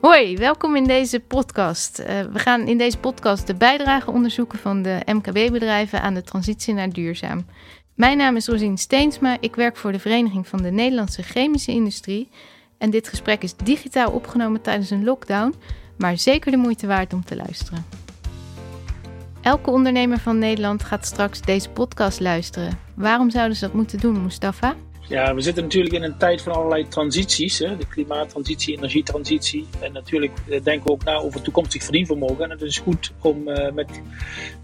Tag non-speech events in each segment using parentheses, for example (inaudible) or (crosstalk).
Hoi, welkom in deze podcast. Uh, we gaan in deze podcast de bijdrage onderzoeken van de MKB-bedrijven aan de transitie naar duurzaam. Mijn naam is Rosine Steensma, ik werk voor de Vereniging van de Nederlandse Chemische Industrie. En dit gesprek is digitaal opgenomen tijdens een lockdown, maar zeker de moeite waard om te luisteren. Elke ondernemer van Nederland gaat straks deze podcast luisteren. Waarom zouden ze dat moeten doen, Mustafa? Ja, we zitten natuurlijk in een tijd van allerlei transities. Hè? De klimaattransitie, energietransitie. En natuurlijk eh, denken we ook na over toekomstig verdienvermogen. En het is goed om uh, met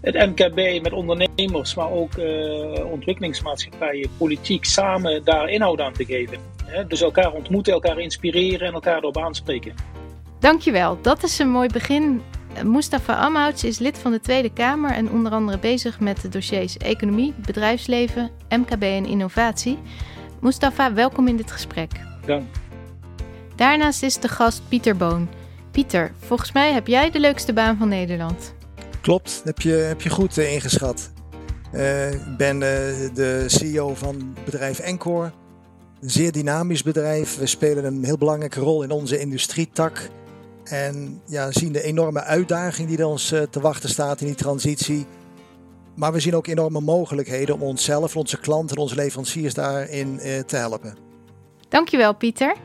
het MKB, met ondernemers, maar ook uh, ontwikkelingsmaatschappijen, politiek samen daar inhoud aan te geven. Hè? Dus elkaar ontmoeten, elkaar inspireren en elkaar erop aanspreken. Dankjewel, dat is een mooi begin. Mustafa Amhouts is lid van de Tweede Kamer en onder andere bezig met de dossiers economie, bedrijfsleven, MKB en innovatie. Mustafa, welkom in dit gesprek. Dank. Daarnaast is de gast Pieter Boon. Pieter, volgens mij heb jij de leukste baan van Nederland. Klopt, heb je, heb je goed uh, ingeschat. Uh, ik ben uh, de CEO van het bedrijf Encore. Een zeer dynamisch bedrijf. We spelen een heel belangrijke rol in onze industrietak. En ja, zien de enorme uitdaging die er ons te wachten staat in die transitie. Maar we zien ook enorme mogelijkheden om onszelf, onze klanten en onze leveranciers daarin eh, te helpen. Dankjewel Pieter.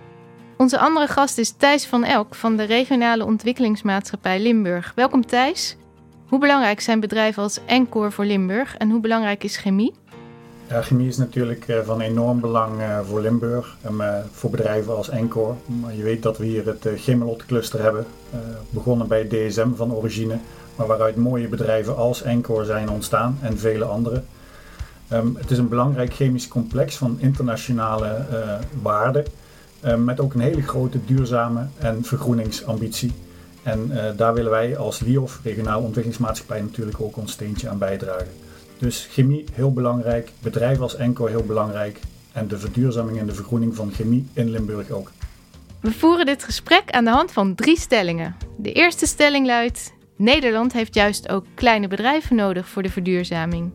Onze andere gast is Thijs van Elk van de regionale ontwikkelingsmaatschappij Limburg. Welkom Thijs. Hoe belangrijk zijn bedrijven als Encore voor Limburg en hoe belangrijk is chemie? Ja, chemie is natuurlijk eh, van enorm belang eh, voor Limburg en voor bedrijven als Encore. Maar je weet dat we hier het Gemelot cluster hebben, begonnen bij DSM van origine maar waaruit mooie bedrijven als Encore zijn ontstaan en vele andere. Ehm, het is een belangrijk chemisch complex van internationale uh, waarde, ehm, met ook een hele grote duurzame en vergroeningsambitie. En uh, daar willen wij als LIOF, regionaal ontwikkelingsmaatschappij, natuurlijk ook ons steentje aan bijdragen. Dus chemie heel belangrijk, bedrijven als Encore heel belangrijk en de verduurzaming en de vergroening van chemie in Limburg ook. We voeren dit gesprek aan de hand van drie stellingen. De eerste stelling luidt: Nederland heeft juist ook kleine bedrijven nodig voor de verduurzaming.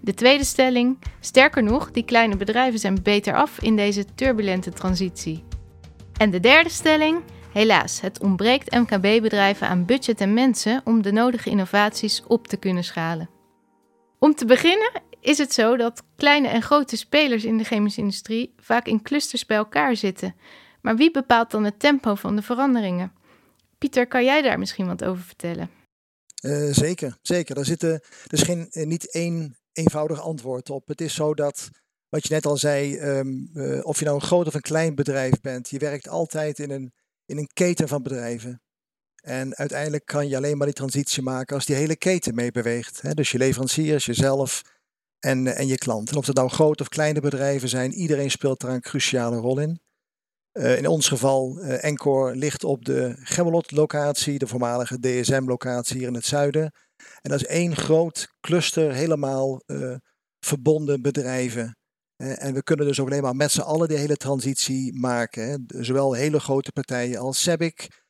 De tweede stelling, sterker nog, die kleine bedrijven zijn beter af in deze turbulente transitie. En de derde stelling, helaas, het ontbreekt MKB-bedrijven aan budget en mensen om de nodige innovaties op te kunnen schalen. Om te beginnen is het zo dat kleine en grote spelers in de chemische industrie vaak in clusters bij elkaar zitten. Maar wie bepaalt dan het tempo van de veranderingen? Pieter, kan jij daar misschien wat over vertellen? Uh, zeker, zeker. Er, zitten, er is geen, eh, niet één eenvoudig antwoord op. Het is zo dat, wat je net al zei, um, uh, of je nou een groot of een klein bedrijf bent, je werkt altijd in een, in een keten van bedrijven. En uiteindelijk kan je alleen maar die transitie maken als die hele keten meebeweegt. Dus je leveranciers, jezelf en, en je klant. En of het nou grote of kleine bedrijven zijn, iedereen speelt daar een cruciale rol in. Uh, in ons geval, uh, Encore ligt op de Gemmelot-locatie, de voormalige DSM-locatie hier in het zuiden. En dat is één groot cluster, helemaal uh, verbonden bedrijven. en we kunnen dus ook alleen maar met z'n allen die hele transitie maken. Hè. Zowel hele grote partijen als SEBIC,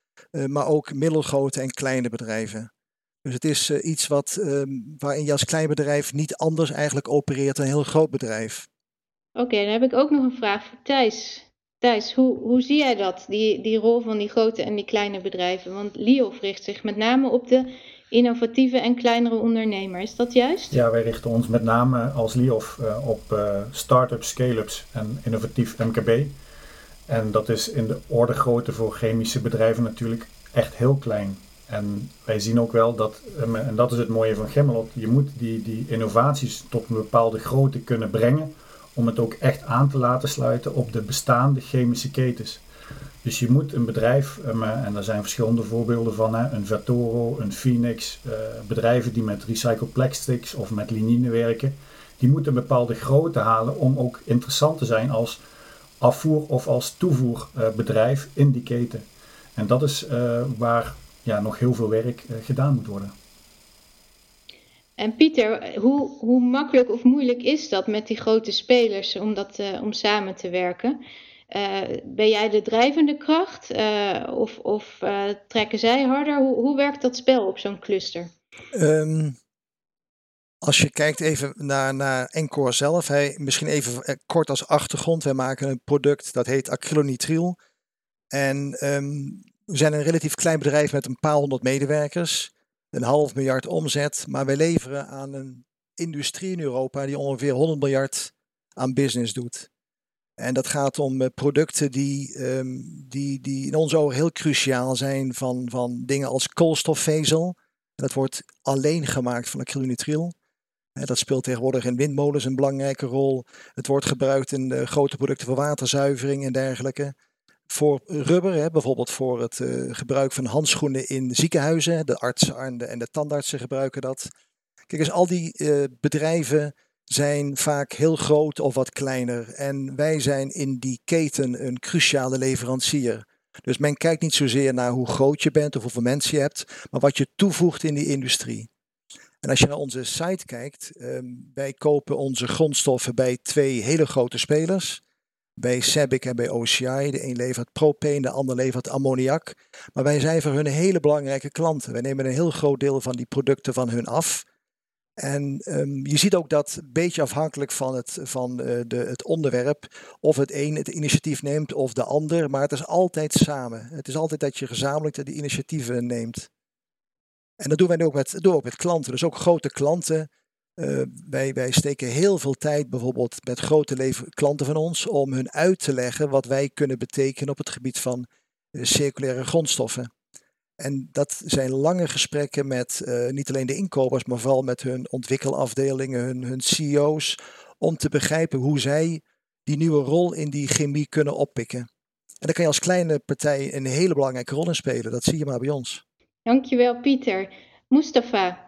maar ook middelgrote en kleine bedrijven. Dus het is iets wat, ehm, waarin je als klein bedrijf niet anders eigenlijk opereert dan een heel groot bedrijf. Oké, dan heb ik ook nog een vraag voor Thijs. Thijs, hoe, hoe zie jij dat, die, die rol van die grote en die kleine bedrijven? Want LIOF richt zich met name op de innovatieve en kleinere ondernemer. Is dat juist? Ja, wij richten ons met name als LIOF op uh, start-ups, scale-ups en innovatief MKB. En dat is in de orde grootte voor chemische bedrijven natuurlijk echt heel klein. En wij zien ook wel dat, en dat is het mooie van Gemmelot, je moet die, die innovaties tot een bepaalde grootte kunnen brengen om het ook echt aan te laten sluiten op de bestaande chemische ketens. Dus je moet een bedrijf, eh, en daar zijn verschillende voorbeelden van, een Vertoro, een Phoenix, eh, bedrijven die met recycled plastics of met linine werken, die moeten een bepaalde grootte halen om ook interessant te zijn als afvoer- of als toevoerbedrijf in die keten. En dat is eh, waar ja, nog heel veel werk gedaan moet worden. En Pieter, hoe, hoe makkelijk of moeilijk is dat met die grote spelers om, dat, uh, om samen te werken? Uh, ben jij de drijvende kracht uh, of, of trekken zij harder? Hoe, hoe werkt dat spel op zo'n cluster? Um, als je kijkt even naar, naar Encore zelf, hij, misschien even kort als achtergrond. Wij maken een product dat heet acrylonitriel. En um, we zijn een relatief klein bedrijf met een paar honderd medewerkers, een half miljard omzet, maar wij leveren aan een industrie in Europa die ongeveer 100 miljard aan business doet. En dat gaat om eh, producten die, um, die, die in onze ogen heel cruciaal zijn, van, van dingen als koolstofvezel. Dat wordt alleen gemaakt van acrylonitrile. Dat speelt tegenwoordig in windmolens een belangrijke rol. Het wordt gebruikt in de grote producten voor waterzuivering en dergelijke. Voor rubber, hè, bijvoorbeeld voor het uh, gebruik van handschoenen in ziekenhuizen. De artsen en de, en de tandartsen gebruiken dat. Kijk eens, al die uh, bedrijven zijn vaak heel groot of wat kleiner. En wij zijn in die keten een cruciale leverancier. Dus men kijkt niet zozeer naar hoe groot je bent of hoeveel mensen je hebt, maar wat je toevoegt in die industrie. En als je naar onze site kijkt, um, wij kopen onze grondstoffen bij twee hele grote spelers. Bij Sabic en bij OCI. De een levert propane, de ander levert ammoniak. Maar wij zijn voor hun hele belangrijke klanten. Wij nemen een heel groot deel van die producten van hun af. En um, je ziet ook dat een beetje afhankelijk van, het, van uh, de, het onderwerp, of het een het initiatief neemt of de ander, maar het is altijd samen. Het is altijd dat je gezamenlijk de initiatieven neemt. En dat doen wij ook met, doen ook met klanten, dus ook grote klanten. Uh, wij, wij steken heel veel tijd bijvoorbeeld met grote klanten van ons om hun uit te leggen wat wij kunnen betekenen op het gebied van uh, circulaire grondstoffen. En dat zijn lange gesprekken met uh, niet alleen de inkopers, maar vooral met hun ontwikkelafdelingen, hun, hun CEO's, om te begrijpen hoe zij die nieuwe rol in die chemie kunnen oppikken. En daar kan je als kleine partij een hele belangrijke rol in spelen. Dat zie je maar bij ons. Dankjewel, Pieter. Mustafa,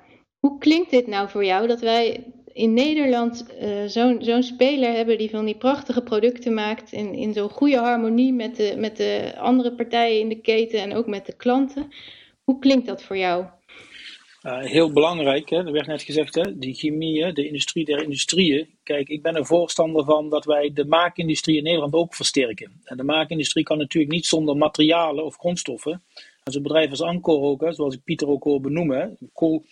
hoe klinkt dit nou voor jou dat wij in Nederland uh, zo'n speler hebben die van die prachtige producten maakt in, in zo'n goede harmonie met de, met de andere partijen in de keten en ook met de klanten. Hoe klinkt dat voor jou? Uh, heel belangrijk, hè? er werd net gezegd, hè? die chemie, de industrie der industrieën. Kijk, ik ben er voorstander van dat wij de maakindustrie in Nederland ook versterken. En de maakindustrie kan natuurlijk niet zonder materialen of grondstoffen. Een bedrijf als Ancor ook, hè, zoals ik Pieter ook hoor benoemen, kool,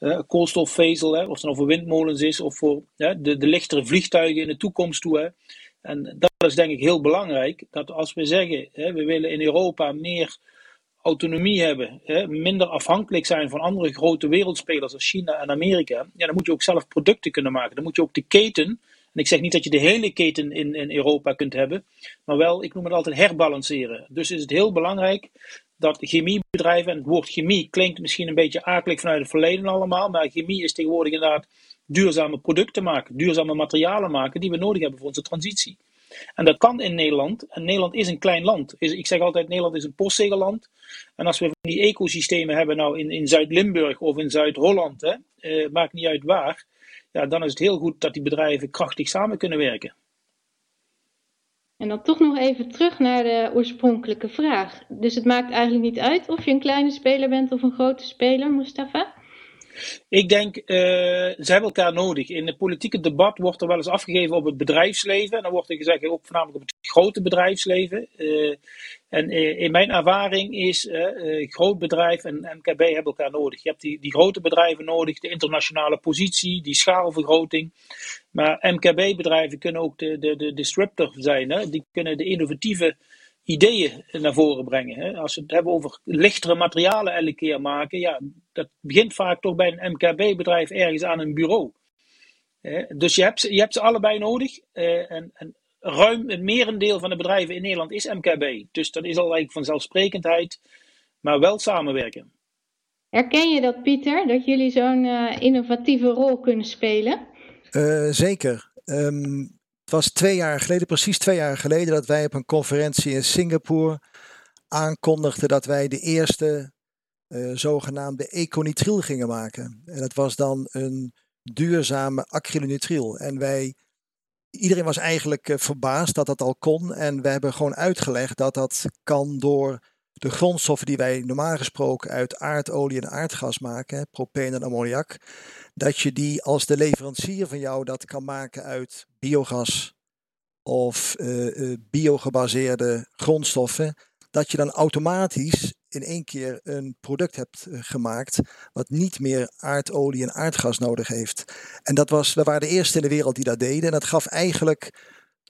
uh, koolstofvezel, hè, of het nou voor windmolens is of voor hè, de, de lichtere vliegtuigen in de toekomst toe. Hè. En dat is denk ik heel belangrijk, dat als we zeggen, hè, we willen in Europa meer autonomie hebben, hè, minder afhankelijk zijn van andere grote wereldspelers als China en Amerika, ja, dan moet je ook zelf producten kunnen maken. Dan moet je ook de keten, en ik zeg niet dat je de hele keten in, in Europa kunt hebben, maar wel, ik noem het altijd herbalanceren. Dus is het heel belangrijk dat chemiebedrijven, en het woord chemie klinkt misschien een beetje akelig vanuit het verleden allemaal, maar chemie is tegenwoordig inderdaad duurzame producten maken, duurzame materialen maken die we nodig hebben voor onze transitie. En dat kan in Nederland. En Nederland is een klein land. Ik zeg altijd, Nederland is een postzegelland. En als we die ecosystemen hebben nou in, in Zuid-Limburg of in Zuid-Holland, eh, maakt niet uit waar, ja, dan is het heel goed dat die bedrijven krachtig samen kunnen werken. En dan toch nog even terug naar de oorspronkelijke vraag. Dus het maakt eigenlijk niet uit of je een kleine speler bent of een grote speler, Mustafa? Ik denk, uh, ze hebben elkaar nodig. In het politieke debat wordt er wel eens afgegeven op het bedrijfsleven. En dan wordt er gezegd ook voornamelijk op het grote bedrijfsleven. Uh, en uh, in mijn ervaring is groot bedrijf en MKB hebben elkaar nodig. Je hebt die, die grote bedrijven nodig, de internationale positie, die schaalvergroting. Maar MKB-bedrijven kunnen ook de, de, de disruptor zijn. Hè? Die kunnen de innovatieve ideeën naar voren brengen. Hè? Als we het hebben over lichtere materialen elke keer maken, ja, dat begint vaak toch bij een MKB-bedrijf ergens aan een bureau. Dus je hebt, ze, je hebt ze allebei nodig. Eh, en, en ruim het merendeel van de bedrijven in Nederland is MKB. Dus dat is al eigenlijk vanzelfsprekendheid, maar wel samenwerken. Herken je dat, Pieter, dat jullie zo'n uh, innovatieve rol kunnen spelen? Uh, zeker. Um, het was twee jaar geleden, precies twee jaar geleden, dat wij op een conferentie in Singapore aankondigden dat wij de eerste uh, zogenaamde econitriel gingen maken. En dat was dan een duurzame acrylonitriel. En wij, iedereen was eigenlijk uh, verbaasd dat dat al kon. En we hebben gewoon uitgelegd dat dat kan door de grondstoffen die wij normaal gesproken uit aardolie en aardgas maken, propane en ammoniak, dat je die als de leverancier van jou dat kan maken uit biogas of uh, biogebaseerde grondstoffen, dat je dan automatisch in één keer een product hebt uh, gemaakt wat niet meer aardolie en aardgas nodig heeft. En dat was, we waren de eerste in de wereld die dat deden. En dat gaf eigenlijk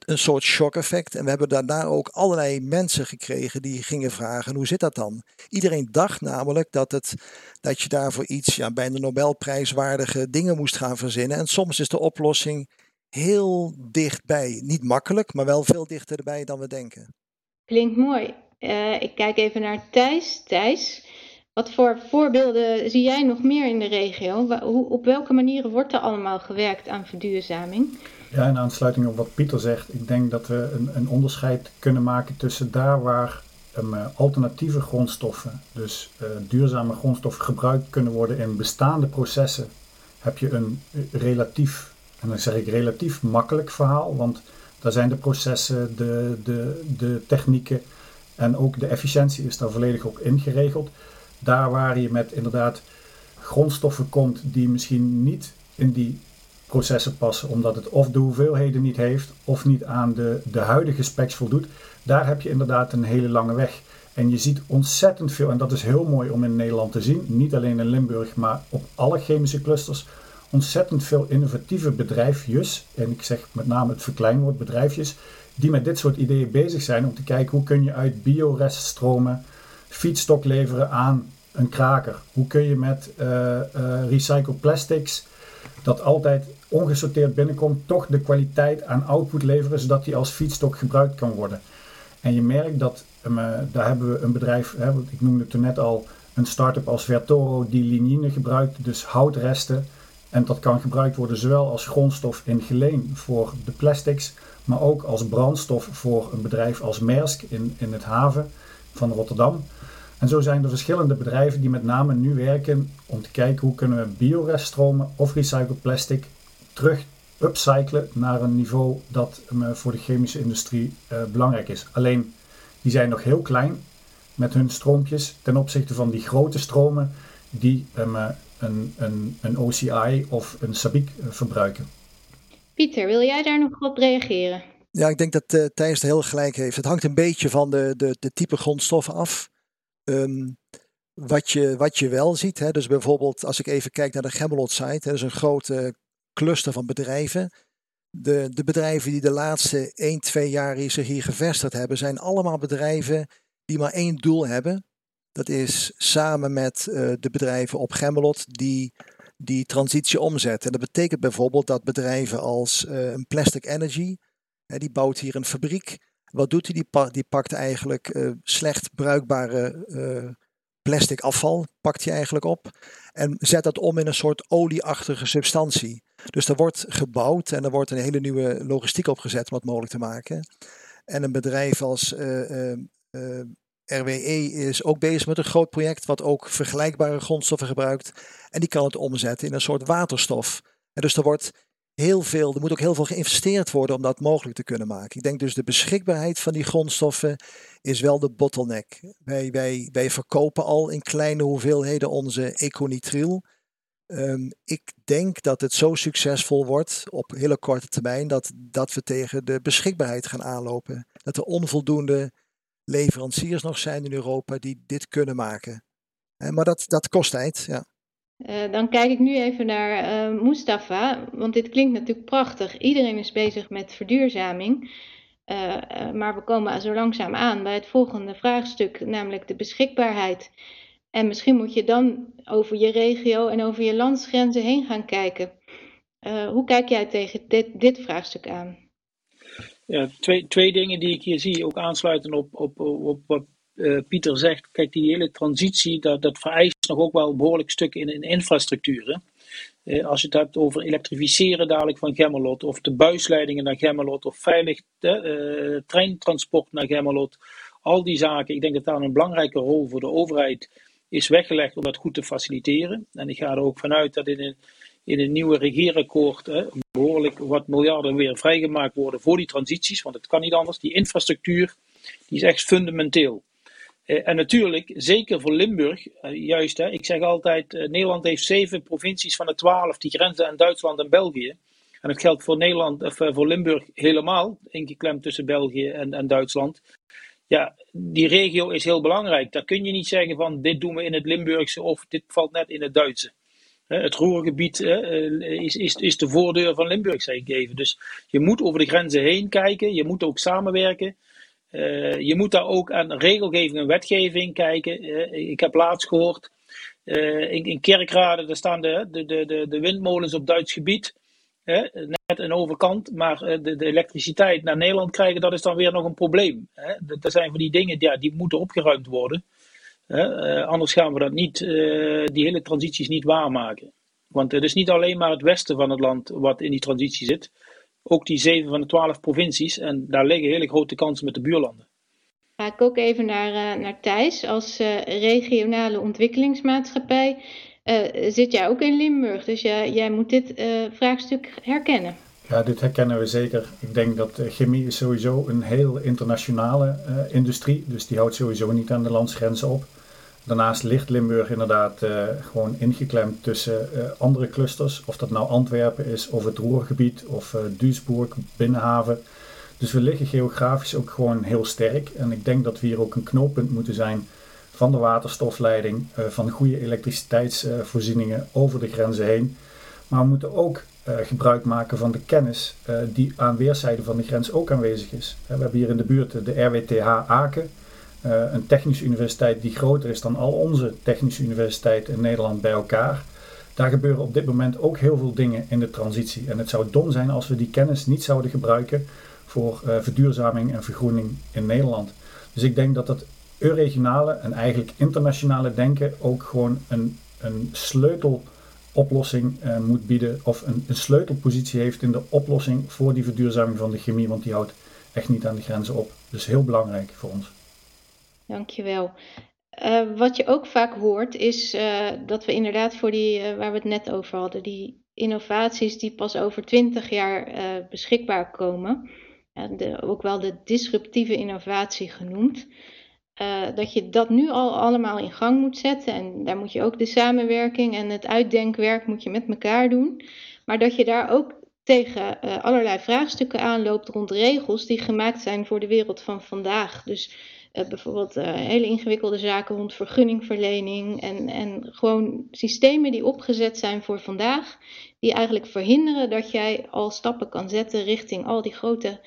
een soort shock effect. En we hebben daarna ook allerlei mensen gekregen die gingen vragen: hoe zit dat dan? Iedereen dacht namelijk dat, het, dat je daarvoor iets ja, bijna Nobelprijswaardige dingen moest gaan verzinnen. En soms is de oplossing heel dichtbij. Niet makkelijk, maar wel veel dichter erbij dan we denken. Klinkt mooi. Uh, ik kijk even naar Thijs. Thijs, wat voor voorbeelden zie jij nog meer in de regio? Hoe, op welke manieren wordt er allemaal gewerkt aan verduurzaming? Ja, in aansluiting op wat Pieter zegt, ik denk dat we een, een onderscheid kunnen maken tussen daar waar um, alternatieve grondstoffen, dus uh, duurzame grondstoffen, gebruikt kunnen worden in bestaande processen, heb je een relatief, en dan zeg ik relatief makkelijk verhaal, want daar zijn de processen, de, de, de technieken en ook de efficiëntie is daar volledig op ingeregeld. Daar waar je met inderdaad grondstoffen komt die misschien niet in die processen passen, omdat het of de hoeveelheden niet heeft of niet aan de, de huidige specs voldoet, daar heb je inderdaad een hele lange weg. En je ziet ontzettend veel, en dat is heel mooi om in Nederland te zien, niet alleen in Limburg, maar op alle chemische clusters, ontzettend veel innovatieve bedrijfjes, en ik zeg met name het verkleinwoord bedrijfjes, die met dit soort ideeën bezig zijn om te kijken hoe kun je uit bioreststromen feedstock leveren aan een kraker. Hoe kun je met uh, recycled plastics dat altijd ongesorteerd binnenkomt, toch de kwaliteit aan output leveren, zodat die als feedstock gebruikt kan worden. En je merkt dat, um, daar hebben we een bedrijf, hè, ik noemde toen net al, een start-up als Vertoro die lignine gebruikt, dus houtresten. En dat kan gebruikt worden zowel als grondstof in geleen voor de plastics, maar ook als brandstof voor een bedrijf als Maersk in, in het haven van Rotterdam. En zo zijn er verschillende bedrijven die met name nu werken om te kijken hoe kunnen we biorесtstromen of recycled plastic terug upcyclen naar een niveau dat eh, voor de chemische industrie uh, belangrijk is. Alleen die zijn nog heel klein met hun stroompjes ten opzichte van die grote stromen die um, een, een, een OCI of een SABIC verbruiken. Pieter, wil jij daar nog op reageren? Ja, ik denk dat uh, Thijs er heel gelijk heeft. Het hangt een beetje van de, de, de type grondstoffen af. Ehm, wat, je, wat je wel ziet, hè, dus bijvoorbeeld als ik even kijk naar de Gemmelot site, dat is een grote cluster van bedrijven. De, de bedrijven die de laatste 1, 2 jaar zich hier gevestigd hebben, zijn allemaal bedrijven die maar één doel hebben. Dat is samen met uh, de bedrijven op Gemmelot die die transitie omzetten. En dat betekent bijvoorbeeld dat bedrijven als uh, een Plastic Energy, die bouwt hier een fabriek wat doet hij? Die, die pakt eigenlijk uh, slecht bruikbare uh, plastic afval, pakt hij eigenlijk op. En zet dat om in een soort olieachtige substantie. Dus er wordt gebouwd en er wordt een hele nieuwe logistiek opgezet om het mogelijk te maken. En een bedrijf als RWE is ook bezig met een groot project wat ook vergelijkbare grondstoffen gebruikt. En die kan het omzetten in een soort waterstof. En dus er wordt heel veel, er moet ook heel veel geïnvesteerd worden om dat mogelijk te kunnen maken. Ik denk dus de beschikbaarheid van die grondstoffen is wel de bottleneck. Wij, wij, wij verkopen al in kleine hoeveelheden onze econitril. Um, ik denk dat het zo succesvol wordt op hele korte termijn dat, dat we tegen de beschikbaarheid gaan aanlopen. Dat er onvoldoende leveranciers nog zijn in Europa die dit kunnen maken. Maar dat, dat kost tijd, ja. Uh, dan kijk ik nu even naar uh, Mustafa, want dit klinkt natuurlijk prachtig. Iedereen is bezig met verduurzaming. Uh, maar we komen zo langzaam aan bij het volgende vraagstuk, namelijk de beschikbaarheid. En misschien moet je dan over je regio en over je landsgrenzen heen gaan kijken. hoe kijk jij tegen dit, dit vraagstuk aan? Ja, twee, twee dingen die ik hier zie, ook aansluiten op, op, op wat uh, Pieter zegt, kijk, die hele transitie, dat, dat vereist nog ook wel een behoorlijk stuk in, in infrastructuur. Uh, als je het hebt over elektrificeren dadelijk van Gemmelot, of de buisleidingen naar Gemmelot, of veilig uh, treintransport naar Gemmelot, al die zaken, ik denk dat daar een belangrijke rol voor de overheid is weggelegd om dat goed te faciliteren. En ik ga er ook vanuit dat in een, in een nieuwe regeerakkoord hè, behoorlijk wat miljarden weer vrijgemaakt worden voor die transities, want het kan niet anders. Die infrastructuur die is echt fundamenteel. Eh, en natuurlijk, zeker voor Limburg, eh, juist, hè, ik zeg altijd, uh, Nederland heeft zeven provincies van de twaalf die grenzen aan Duitsland en België. En dat geldt voor Nederland, of voor Limburg helemaal, ingeklemd tussen België en, en Duitsland. Ja, die regio is heel belangrijk. Daar kun je niet zeggen van dit doen we in het Limburgse of dit valt net in het Duitse. Het Roergebied is, is, is de voordeur van Limburg, zeg ik even. Dus je moet over de grenzen heen kijken. Je moet ook samenwerken. je moet daar ook aan regelgeving en wetgeving kijken. ik heb laatst gehoord, in, in Kerkrade staan de, de, de, de windmolens op Duits gebied net een overkant, maar eh, de, de, elektriciteit naar Nederland krijgen, dat is dan weer nog een probleem. Hè? Dat zijn van die dingen ja, die moeten opgeruimd worden. Uh, anders gaan we dat niet, uh, die hele transities niet waarmaken. Want het is niet alleen maar het westen van het land wat in die transitie zit. Ook die zeven van de twaalf provincies. En daar liggen hele grote kansen met de buurlanden. Ga ik ook even naar, naar Thijs als regionale ontwikkelingsmaatschappij. Eh, zit jij ook in Limburg. Dus jij, jij moet dit uh, vraagstuk herkennen. Ja, dit herkennen we zeker. Ik denk dat uh, chemie is sowieso een heel internationale industrie. Dus die houdt sowieso niet aan de landsgrenzen op. Daarnaast ligt Limburg inderdaad gewoon ingeklemd tussen andere clusters. Of dat nou Antwerpen is, of het Roergebied, of Duisburg, Binnenhaven. Dus we liggen geografisch ook gewoon heel sterk. En ik denk dat we hier ook een knooppunt moeten zijn van de waterstofleiding, uh, van goede elektriciteitsvoorzieningen over de grenzen heen. Maar we moeten ook uh, gebruik maken van de kennis uh, die aan weerszijden van de grens ook aanwezig is. we hebben hier in de buurt de RWTH Aken, een technische universiteit die groter is dan al onze technische universiteiten in Nederland bij elkaar. Daar gebeuren op dit moment ook heel veel dingen in de transitie. En het zou dom zijn als we die kennis niet zouden gebruiken voor verduurzaming en vergroening in Nederland. Dus ik denk dat dat regionale en eigenlijk internationale denken ook gewoon een, een sleuteloplossing uh, moet bieden of een, een, sleutelpositie heeft in de oplossing voor die verduurzaming van de chemie, want die houdt echt niet aan de grenzen op. Dus heel belangrijk voor ons. Dankjewel. Uh, wat je ook vaak hoort is uh, dat we inderdaad voor die, waar we het net over hadden, die innovaties die pas over 20 jaar beschikbaar komen, ook wel de disruptieve innovatie genoemd, dat je dat nu al allemaal in gang moet zetten. En daar moet je ook de samenwerking en het uitdenkwerk moet je met elkaar doen. Maar dat je daar ook tegen allerlei vraagstukken aanloopt rond regels die gemaakt zijn voor de wereld van vandaag. Dus uh, bijvoorbeeld hele ingewikkelde zaken rond vergunningverlening en, en gewoon systemen die opgezet zijn voor vandaag, die eigenlijk verhinderen dat jij al stappen kan zetten richting al die grote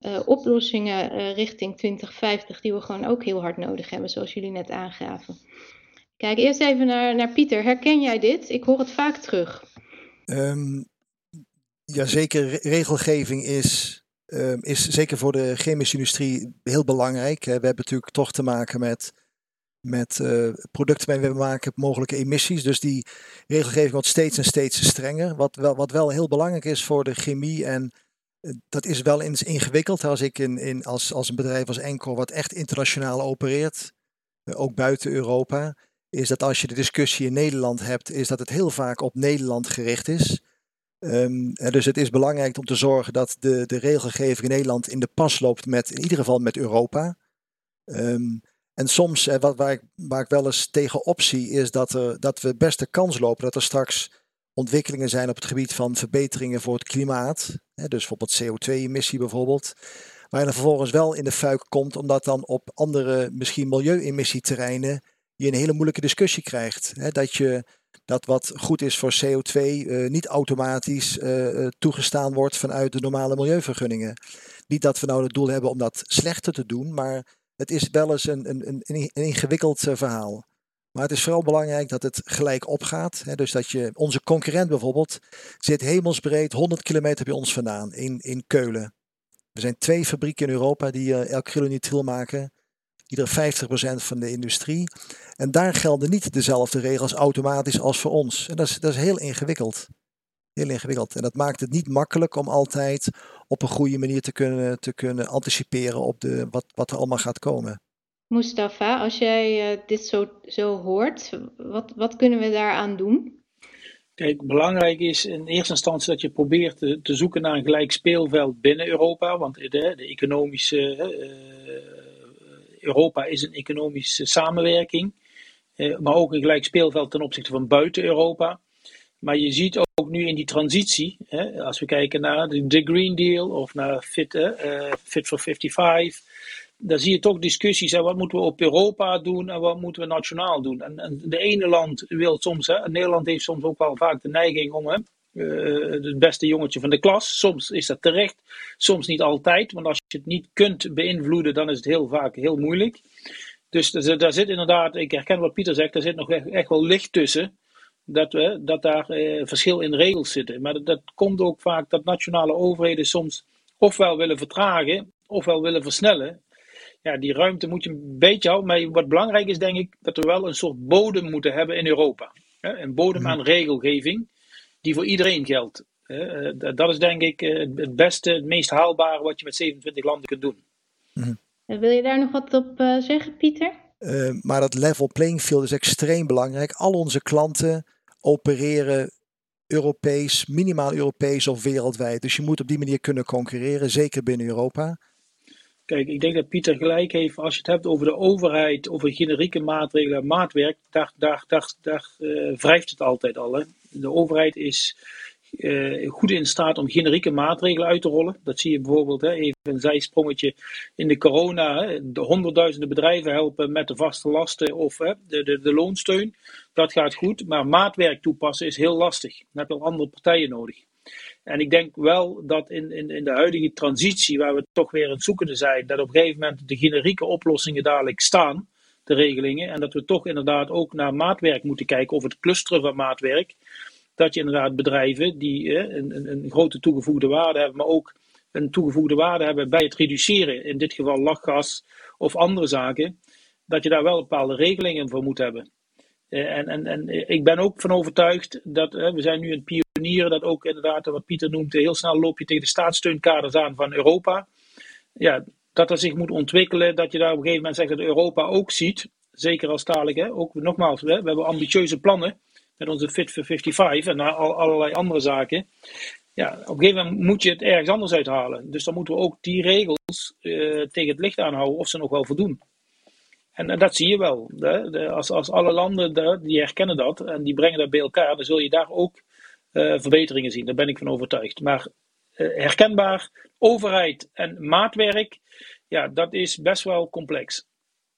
uh, oplossingen richting 2050 die we gewoon ook heel hard nodig hebben, zoals jullie net aangaven. Kijk, eerst even naar, naar Pieter. Herken jij dit? Ik hoor het vaak terug. Um, ja, zeker. Regelgeving is, um, is zeker voor de chemische industrie heel belangrijk. We hebben natuurlijk toch te maken met, met uh, producten waarmee we maken mogelijke emissies. Dus die regelgeving wordt steeds en steeds strenger. Wat wel, wat wel heel belangrijk is voor de chemie en dat is wel eens ingewikkeld. Als ik in, in, als, als een bedrijf als Enco wat echt internationaal opereert, eh, ook buiten Europa, is dat als je de discussie in Nederland hebt, is dat het heel vaak op Nederland gericht is. Um, dus het is belangrijk om te zorgen dat de, de regelgeving in Nederland in de pas loopt met, in ieder geval met Europa. Um, en soms, wat, waar, ik, waar ik wel eens tegenop zie, is dat, dat we best de kans lopen dat er straks ontwikkelingen zijn op het gebied van verbeteringen voor het klimaat. Hè, dus bijvoorbeeld CO2-emissie bijvoorbeeld. Waar je dan vervolgens wel in de fuik komt, omdat dan op andere, misschien milieu-emissieterreinen, je een hele moeilijke discussie krijgt. Hè, dat je dat wat goed is voor CO2 uh, eh, niet automatisch uh, toegestaan wordt vanuit de normale milieuvergunningen. Niet dat we nou het doel hebben om dat slechter te doen, maar het is wel eens een, een, een, een ingewikkeld verhaal. Maar het is vooral belangrijk dat het gelijk opgaat. Hè? Dus dat je, onze concurrent bijvoorbeeld zit hemelsbreed 100 kilometer bij ons vandaan in, in Keulen. Er zijn twee fabrieken in Europa die uh, acrylonitril maken. Ieder 50% van de industrie. En daar gelden niet dezelfde regels automatisch als voor ons. En dat is, dat is heel ingewikkeld. Heel ingewikkeld. En dat maakt het niet makkelijk om altijd op een goede manier te kunnen, te kunnen anticiperen op de, wat, wat er allemaal gaat komen. Mustafa, als jij uh, dit zo, zo hoort, wat, wat kunnen we daaraan doen? Kijk, belangrijk is in eerste instantie dat je probeert te, te zoeken naar een gelijk speelveld binnen Europa. Want de, de economische. Uh, Europa is een economische samenwerking. Uh, maar ook een gelijk speelveld ten opzichte van buiten Europa. Maar je ziet ook nu in die transitie, hè, als we kijken naar de, Green Deal of naar Fit, Fit for 55 daar zie je toch discussies. Hè, wat moeten we op Europa doen en wat moeten we nationaal doen? En, en de ene land wil soms, hè, Nederland heeft soms ook wel vaak de neiging om uh, het beste jongetje van de klas. Soms is dat terecht, soms niet altijd. Want als je het niet kunt beïnvloeden, dan is het heel vaak heel moeilijk. Dus daar zit inderdaad, ik herken wat Pieter zegt, er zit nog echt, echt wel licht tussen. Dat, we, dat daar eh, verschil in regels zitten. Maar dat, dat, komt ook vaak dat nationale overheden soms ofwel willen vertragen, ofwel willen versnellen. Ja, die ruimte moet je een beetje houden. Maar wat belangrijk is, denk ik, dat we wel een soort bodem moeten hebben in Europa. Een bodem mhm. aan regelgeving die voor iedereen geldt. Eh, dat is denk ik eh, het beste, het meest haalbare wat je met 27 landen kunt doen. Mhm. Wil je daar nog wat op eh, zeggen, Pieter? maar dat level playing field is extreem belangrijk. Al onze klanten opereren Europees, minimaal Europees of wereldwijd. Dus je moet op die manier kunnen concurreren, zeker binnen Europa. Kijk, ik denk dat Pieter gelijk heeft als je het hebt over de overheid, over generieke maatregelen, maatwerk, daar, daar, daar, daar uh, wrijft het altijd al. Hè. De overheid is uh, goed in staat om generieke maatregelen uit te rollen. Dat zie je bijvoorbeeld, hè, even een zijsprongetje in de corona. Hè, de honderdduizenden bedrijven helpen met de vaste lasten of hè, de, de, de loonsteun. Dat gaat goed, maar maatwerk toepassen is heel lastig. Dan heb je al andere partijen nodig. En ik denk wel dat in, in, in de huidige transitie, waar we toch weer aan het zoeken zijn, dat op een gegeven moment de generieke oplossingen dadelijk staan, de regelingen. En dat we toch inderdaad ook naar maatwerk moeten kijken, of het clusteren van maatwerk. Dat je inderdaad bedrijven die eh, een, een, grote toegevoegde waarde hebben, maar ook een toegevoegde waarde hebben bij het reduceren, in dit geval lachgas of andere zaken, dat je daar wel bepaalde regelingen voor moet hebben. Eh, en, en, en ik ben ook van overtuigd dat eh, we zijn nu een pionieren, dat ook inderdaad, wat Pieter noemt, heel snel loop je tegen de staatssteunkaders aan van Europa. Ja, dat er zich moet ontwikkelen, dat je daar op een gegeven moment zegt dat Europa ook ziet, zeker als talig, hè, ook nogmaals, we, hebben ambitieuze plannen met onze Fit for 55 en al, allerlei andere zaken. Ja, op een gegeven moment moet je het ergens anders uithalen. Dus dan moeten we ook die regels uh, tegen het licht aanhouden of ze nog wel voldoen. En, dat zie je wel. De, als, als alle landen de, die herkennen dat en die brengen dat bij elkaar, dan zul je daar ook uh, verbeteringen zien. Daar ben ik van overtuigd. Maar herkenbaar, overheid en maatwerk, ja, dat is best wel complex.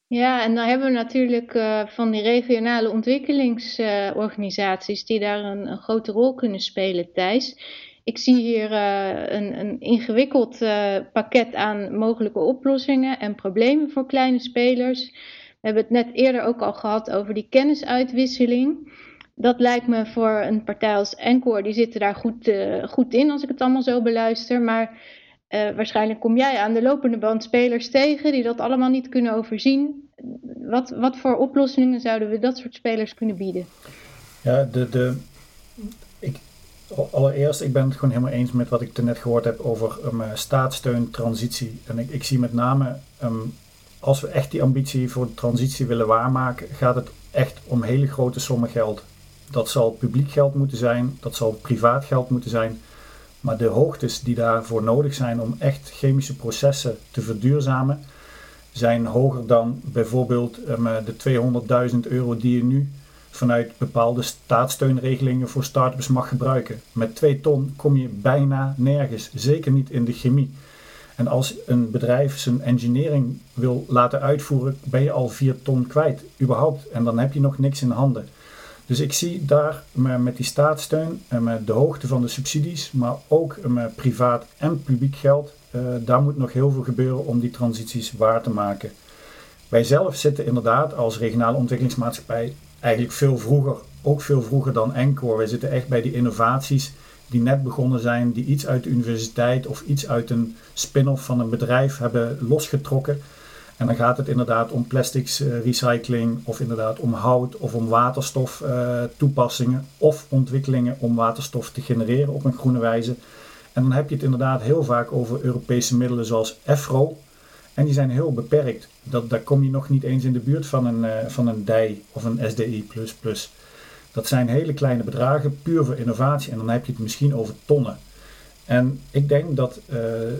Ja, en dan hebben we natuurlijk uh, van die regionale ontwikkelingsorganisaties die daar een, een, grote rol kunnen spelen, Thijs. Ik zie hier uh, een, een, ingewikkeld pakket aan mogelijke oplossingen en problemen voor kleine spelers. We hebben het net eerder ook al gehad over die kennisuitwisseling. Dat lijkt me voor een partij als Encore, die zitten daar goed, uh, goed in als ik het allemaal zo beluister. Maar waarschijnlijk kom jij aan de lopende band spelers tegen die dat allemaal niet kunnen overzien. Wat, wat voor oplossingen zouden we dat soort spelers kunnen bieden? Ja, de, de, Allereerst, ik ben het gewoon helemaal eens met wat ik net gehoord heb over um, staatssteun, transitie. En ik, ik zie met name, um, als we echt die ambitie voor de transitie willen waarmaken, gaat het echt om hele grote sommen geld. Dat zal publiek geld moeten zijn, dat zal privaat geld moeten zijn. Maar de hoogtes die daarvoor nodig zijn om echt chemische processen te verduurzamen, zijn hoger dan bijvoorbeeld um, de 200.000 euro die je nu vanuit bepaalde staatssteunregelingen voor start-ups mag gebruiken. Met 2 ton kom je bijna nergens, zeker niet in de chemie. En als een bedrijf zijn engineering wil laten uitvoeren, ben je al 4 ton kwijt, überhaupt. En dan heb je nog niks in handen. Dus ik zie daar met die staatssteun en met de hoogte van de subsidies, maar ook met privaat en publiek geld, eh, daar moet nog heel veel gebeuren om die transities waar te maken. Wij zelf zitten inderdaad als regionale ontwikkelingsmaatschappij eigenlijk veel vroeger, ook veel vroeger dan Encore. Wij zitten echt bij die innovaties die net begonnen zijn, die iets uit de universiteit of iets uit een spin-off van een bedrijf hebben losgetrokken. En dan gaat het inderdaad om plastics uh, recycling of inderdaad om hout of om waterstof uh, toepassingen of ontwikkelingen om waterstof te genereren op een groene wijze. En dan heb je het inderdaad heel vaak over Europese middelen zoals EFRO, en die zijn heel beperkt. Dat, daar kom je nog niet eens in de buurt van een, uh, van een of een SDI. Dat zijn hele kleine bedragen, puur voor innovatie. En dan heb je het misschien over tonnen. En ik denk dat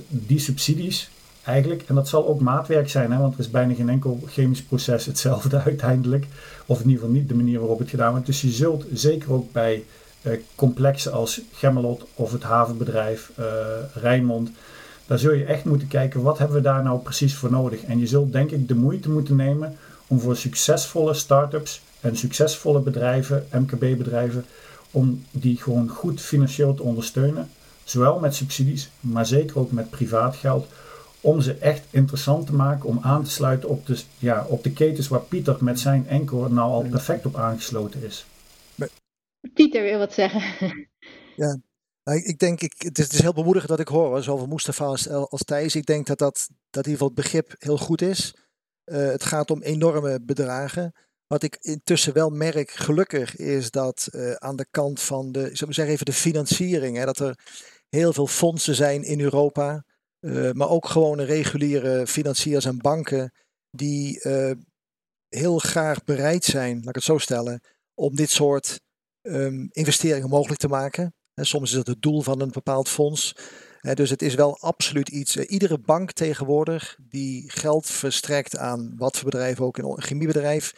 die subsidies eigenlijk, en dat zal ook maatwerk zijn, hè, want er is bijna geen enkel chemisch proces hetzelfde (laughs) uiteindelijk. Of in ieder geval niet de manier waarop het gedaan wordt. Dus je zult zeker ook bij uh, complexen als Gemmelot of het havenbedrijf Rijnmond Daar zul je echt moeten kijken, wat hebben we daar nou precies voor nodig? En je zult denk ik de moeite moeten nemen om voor succesvolle start-ups en succesvolle bedrijven, MKB-bedrijven, om die gewoon goed financieel te ondersteunen. Zowel met subsidies, maar zeker ook met privaat geld. Om ze echt interessant te maken om aan te sluiten op de, ja, op de ketens waar Pieter met zijn enkel nou al perfect op aangesloten is. Pieter wil wat zeggen. Ja, nou, ik denk, ik, het, is, het is heel bemoedigend dat ik hoor, zowel van Mustafa als, als Thijs. Ik denk dat, dat, dat in ieder geval het begrip heel goed is. Uh, het gaat om enorme bedragen. Wat ik intussen wel merk, gelukkig, is dat uh, aan de kant van de, we zeggen even de financiering, hè, dat er heel veel fondsen zijn in Europa, uh, maar ook gewone reguliere financiers en banken die heel graag bereid zijn, laat ik het zo stellen, om dit soort um, investeringen mogelijk te maken. En soms is dat het doel van een bepaald fonds. dus het is wel absoluut iets. Eh, iedere bank tegenwoordig die geld verstrekt aan wat voor bedrijf ook, een chemiebedrijf,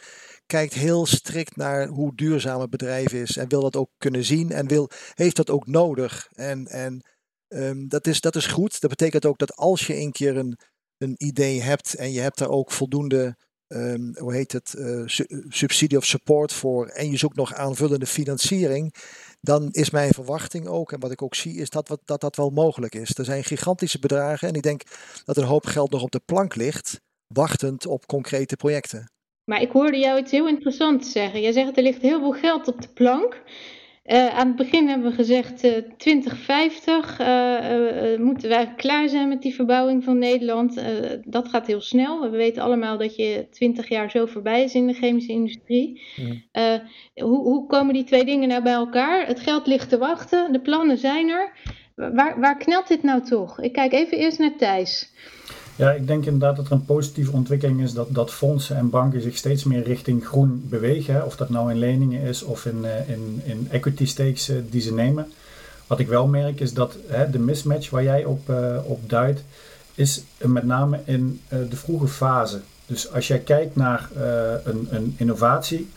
kijkt heel strikt naar hoe duurzaam het bedrijf is en wil dat ook kunnen zien en wil, heeft dat ook nodig. En, en um, dat, is, dat is goed. Dat betekent ook dat als je een keer een, een idee hebt en je hebt daar ook voldoende um, hoe heet het, uh, subsidie of support voor en je zoekt nog aanvullende financiering, dan is mijn verwachting ook, en wat ik ook zie, is dat, dat dat wel mogelijk is. Er zijn gigantische bedragen en ik denk dat een hoop geld nog op de plank ligt, wachtend op concrete projecten. Maar ik hoorde jou iets heel interessants zeggen. Jij zegt er ligt heel veel geld op de plank. Uh, aan het begin hebben we gezegd uh, 2050 uh, moeten wij klaar zijn met die verbouwing van Nederland. Eh, dat gaat heel snel. We weten allemaal dat je 20 jaar zo voorbij is in de chemische industrie. Ja. Hoe, hoe, komen die twee dingen nou bij elkaar? Het geld ligt te wachten, de plannen zijn er. Waar, waar knelt dit nou toch? Ik kijk even eerst naar Thijs. Ja, ik denk inderdaad dat er een positieve ontwikkeling is dat, dat fondsen en banken zich steeds meer richting groen bewegen. Of dat nou in leningen is of in, uh, in, in equity stakes uh, die ze nemen. Wat ik wel merk is dat hè, de mismatch waar jij op, uh, op duidt, is met name in de vroege fase. Dus als jij kijkt naar een, een innovatie,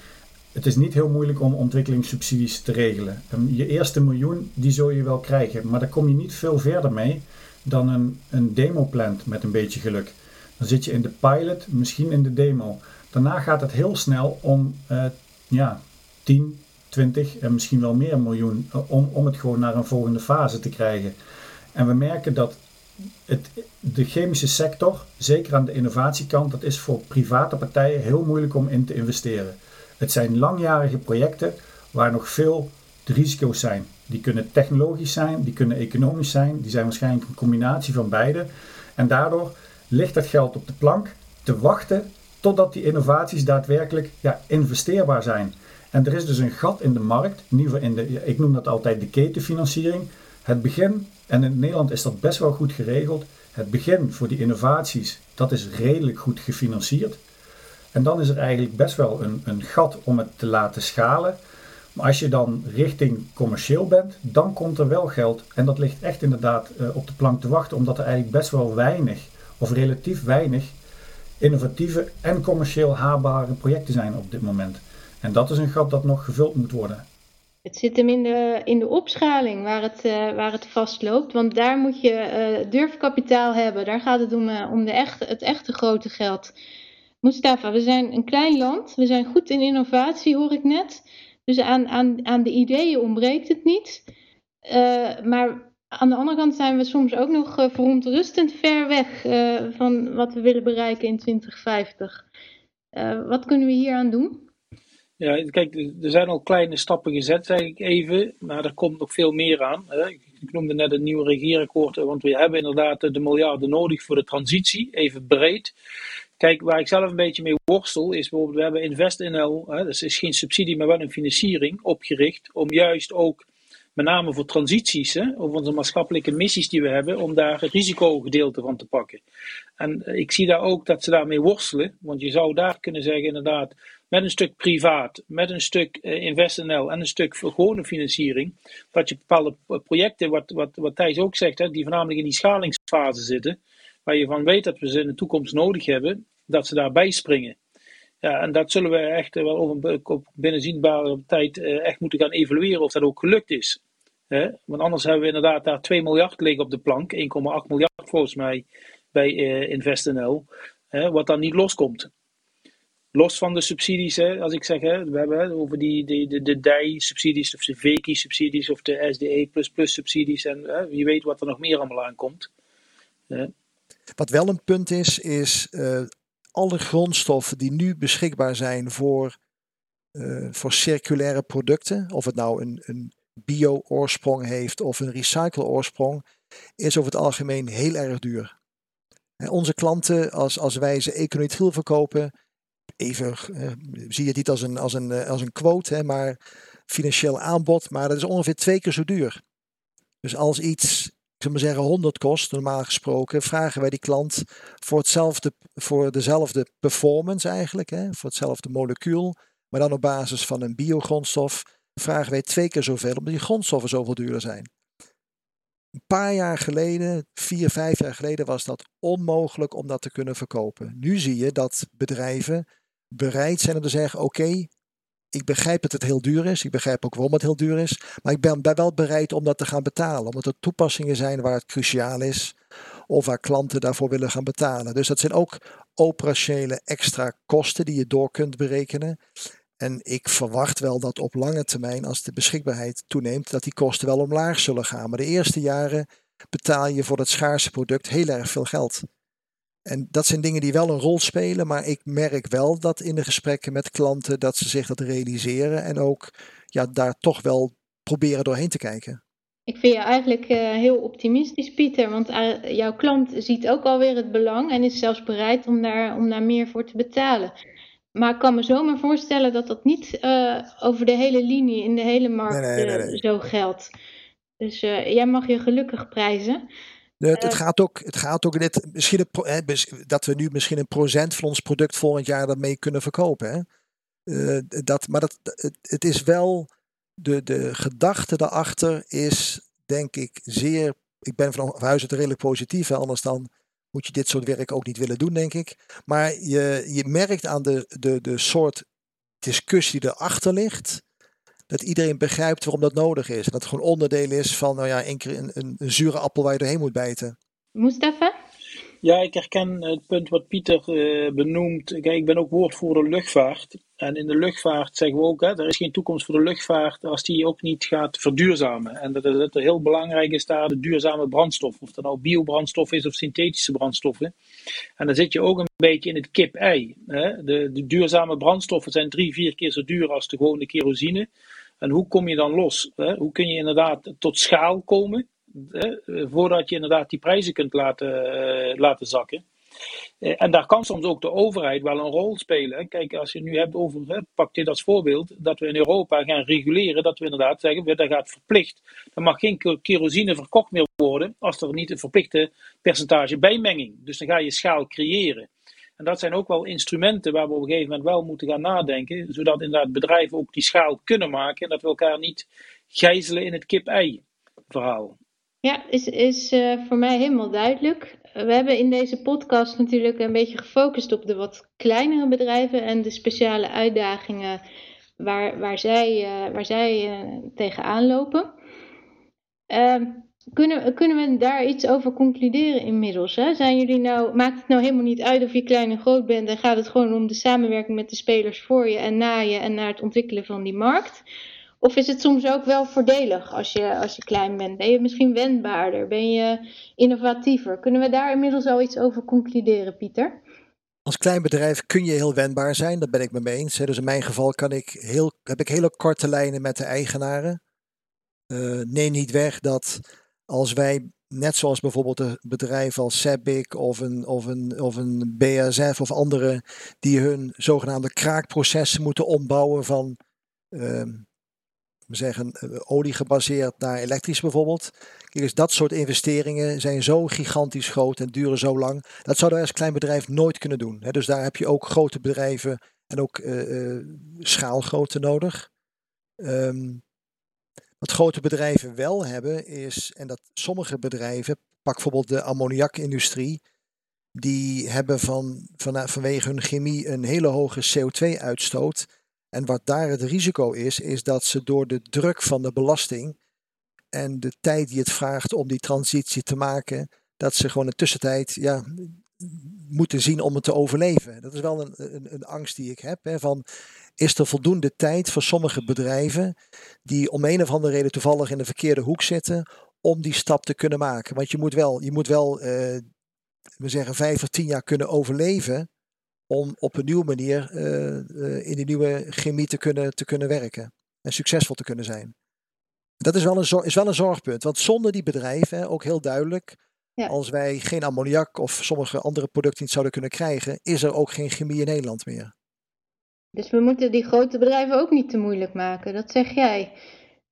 het is niet heel moeilijk om ontwikkelingssubsidies te regelen. Je eerste miljoen, die zul je wel krijgen, maar daar kom je niet veel verder mee dan een, een demo plant met een beetje geluk. Dan zit je in de pilot, misschien in de demo. Daarna gaat het heel snel om uh, ja, 10, 20 en misschien wel meer miljoen uh, om, om het gewoon naar een volgende fase te krijgen. En we merken dat het, de chemische sector, zeker aan de innovatiekant, dat is voor private partijen heel moeilijk om in te investeren. Het zijn langjarige projecten waar nog veel risico's zijn. Die kunnen technologisch zijn, die kunnen economisch zijn, die zijn waarschijnlijk een combinatie van beide. En daardoor ligt dat geld op de plank te wachten totdat die innovaties daadwerkelijk ja, investeerbaar zijn. En er is dus een gat in de markt, in ieder geval in de, ik noem dat altijd de ketenfinanciering. Het begin, en in Nederland is dat best wel goed geregeld, het begin voor die innovaties, dat is redelijk goed gefinancierd. En dan is er eigenlijk best wel een, een gat om het te laten schalen. Maar als je dan richting commercieel bent, dan komt er wel geld. En dat ligt echt inderdaad uh, op de plank te wachten, omdat er eigenlijk best wel weinig, of relatief weinig, innovatieve en commercieel haarbare projecten zijn op dit moment. En dat is een gat dat nog gevuld moet worden. Het zit hem in de, in de opschaling waar het, uh, waar het vastloopt. Want daar moet je uh, durfkapitaal hebben. Daar gaat het om, om de echte, het echte grote geld. Mustafa, we zijn een klein land. We zijn goed in innovatie, hoor ik net. Dus aan, aan, aan de ideeën ontbreekt het niet. Uh, maar aan de andere kant zijn we soms ook nog uh, verontrustend ver weg uh, van wat we willen bereiken in 2050. wat kunnen we hier aan doen? Ja, kijk, er zijn al kleine stappen gezet, zeg ik even, maar er komt nog veel meer aan. Hè. Ik noemde net het nieuwe regeerakkoord, want we hebben inderdaad de miljarden nodig voor de transitie, even breed. Kijk, waar ik zelf een beetje mee worstel, is bijvoorbeeld, we hebben InvestNL, hè, dat is geen subsidie, maar wel een financiering opgericht, om juist ook, met name voor transities, hè, of onze maatschappelijke missies die we hebben, om daar het risicogedeelte van te pakken. En eh, ik zie daar ook dat ze daarmee worstelen, want je zou daar kunnen zeggen, inderdaad, met een stuk privaat, met een stuk uh, InvestNL en een stuk gewone financiering, dat je bepaalde projecten, wat, wat, wat Thijs ook zegt, hè, die voornamelijk in die schalingsfase zitten, waar je van weet dat we ze in de toekomst nodig hebben, dat ze daarbij springen. Ja, en dat zullen we echt wel over binnen zienbare tijd eh, echt moeten gaan evalueren of dat ook gelukt is. Want anders hebben we inderdaad daar 2 miljard liggen op de plank, 1,8 miljard volgens mij bij uh, InvestNL, wat dan niet loskomt. Los van de subsidies, als ik zeg, we hebben over die, die, de, de DI-subsidies of de VEKI-subsidies of de SDE++-subsidies en hè, wie weet wat er nog meer allemaal aankomt. Wat wel een punt is, is uh, alle grondstoffen die nu beschikbaar zijn voor, uh, voor circulaire producten, of het nou een, een bio-oorsprong heeft of een recycle-oorsprong, is over het algemeen heel erg duur. En onze klanten, als, als wij ze economitriel verkopen, even zie je het niet als een, als een, als een quote, hè, maar financieel aanbod, maar dat is ongeveer twee keer zo duur. Dus als iets ik maar zeggen 100 kost, normaal gesproken, vragen wij die klant voor, hetzelfde, voor dezelfde performance eigenlijk, hè, voor hetzelfde molecuul, maar dan op basis van een biogrondstof, vragen wij twee keer zoveel, omdat die grondstoffen zoveel duurder zijn. Een paar jaar geleden, vier, vijf jaar geleden, was dat onmogelijk om dat te kunnen verkopen. Nu zie je dat bedrijven bereid zijn om te zeggen: oké, ik begrijp dat het heel duur is. Ik begrijp ook waarom het heel duur is. Maar ik ben, ben wel bereid om dat te gaan betalen. Omdat er toepassingen zijn waar het cruciaal is. Of waar klanten daarvoor willen gaan betalen. Dus dat zijn ook operationele extra kosten die je door kunt berekenen. En ik verwacht wel dat op lange termijn, als de beschikbaarheid toeneemt, dat die kosten wel omlaag zullen gaan. Maar de eerste jaren betaal je voor dat schaarse product heel erg veel geld. En dat zijn dingen die wel een rol spelen, maar ik merk wel dat in de gesprekken met klanten dat ze zich dat realiseren en ook ja, daar toch wel proberen doorheen te kijken. Ik vind je eigenlijk uh, heel optimistisch, Pieter, want uh, jouw klant ziet ook alweer het belang en is zelfs bereid om daar, om daar meer voor te betalen. Maar ik kan me zomaar voorstellen dat dat niet uh, over de hele linie in de hele markt nee, nee, nee, zo geldt. Dus jij mag je gelukkig prijzen. Het, het, gaat ook, het gaat ook net, misschien hè, dat we nu misschien een procent van ons product volgend jaar daarmee kunnen verkopen. Hè? Uh, dat, maar dat, het, het, is wel, de, de gedachte daarachter is denk ik zeer, ik ben van huis uit redelijk positief, hè, anders dan moet je dit soort werk ook niet willen doen, denk ik. Maar je, je merkt aan de, de, de soort discussie die erachter ligt, dat iedereen begrijpt waarom dat nodig is. En dat het gewoon onderdeel is van nou ja, één keer een, een, een zure appel waar je doorheen moet bijten. Mustafa? Ja, ik herken het punt wat Pieter uh, benoemt. Kijk, ik ben ook woordvoerder luchtvaart. En in de luchtvaart zeggen we ook, hè, er is geen toekomst voor de luchtvaart als die ook niet gaat verduurzamen. En dat het heel belangrijk is daar de duurzame brandstof. Of dat nou biobrandstof is of synthetische brandstoffen. En dan zit je ook een beetje in het kip-ei. De, de duurzame brandstoffen zijn drie, vier keer zo duur als de gewone kerosine. En hoe kom je dan los? Hè? Hoe kun je inderdaad tot schaal komen? Hè? Voordat je inderdaad die prijzen kunt laten, uh, laten zakken. Uh, en daar kan soms ook de overheid wel een rol spelen. Kijk, als je nu hebt over, pak dit als voorbeeld, dat we in Europa gaan reguleren, dat we inderdaad zeggen, dat gaat verplicht. Er mag geen kerosine verkocht meer worden als er niet een verplichte percentage bijmenging. Dus dan ga je schaal creëren. En dat zijn ook wel instrumenten waar we op een gegeven moment wel moeten gaan nadenken, zodat inderdaad bedrijven ook die schaal kunnen maken en dat we elkaar niet gijzelen in het kip-ei verhaal. Ja, is, is uh, voor mij helemaal duidelijk. We hebben in deze podcast natuurlijk een beetje gefocust op de wat kleinere bedrijven en de speciale uitdagingen waar, waar zij, uh, waar zij uh, tegenaan lopen. Kunnen, kunnen we daar iets over concluderen inmiddels? Hè? Zijn jullie nou, maakt het nou helemaal niet uit of je klein en groot bent en gaat het gewoon om de samenwerking met de spelers voor je en na je en naar het ontwikkelen van die markt? Of is het soms ook wel voordelig als je, als je klein bent? Ben je misschien wendbaarder? Ben je innovatiever? Kunnen we daar inmiddels al iets over concluderen, Pieter? Als klein bedrijf kun je heel wendbaar zijn, daar ben ik me mee eens. Dus in mijn geval kan ik heel, heb ik hele korte lijnen met de eigenaren. Uh, neem niet weg dat als wij, net zoals bijvoorbeeld een bedrijf als Sebic of een, of, een, of een BASF of andere, die hun zogenaamde kraakprocessen moeten ombouwen van uh, zeggen, eh, olie gebaseerd naar elektrisch bijvoorbeeld. Kijk, dus dat soort investeringen zijn zo gigantisch groot en duren zo lang. Dat zouden wij als klein bedrijf nooit kunnen doen. Hè. Dus daar heb je ook grote bedrijven en ook uh, uh, schaalgrootte nodig. Um, wat grote bedrijven wel hebben is, en dat sommige bedrijven, pak bijvoorbeeld de ammoniakindustrie, die hebben van, van, vanwege hun chemie een hele hoge CO2-uitstoot. En wat daar het risico is, is dat ze door de druk van de belasting en de tijd die het vraagt om die transitie te maken, dat ze gewoon in tussentijd ja, moeten zien om het te overleven. Dat is wel een, een, een angst die ik heb. Hè, van, is er voldoende tijd voor sommige bedrijven die om een of andere reden toevallig in de verkeerde hoek zitten, om die stap te kunnen maken? Want je moet wel, je moet wel uh, we zeggen vijf of tien jaar kunnen overleven om op een nieuwe manier uh, uh, in die nieuwe chemie te kunnen, te kunnen werken en succesvol te kunnen zijn. Dat is wel een, is wel een zorgpunt, want zonder die bedrijven, ook heel duidelijk, ja. als wij geen ammoniak of sommige andere producten niet zouden kunnen krijgen, is er ook geen chemie in Nederland meer. Dus we moeten die grote bedrijven ook niet te moeilijk maken, dat zeg jij.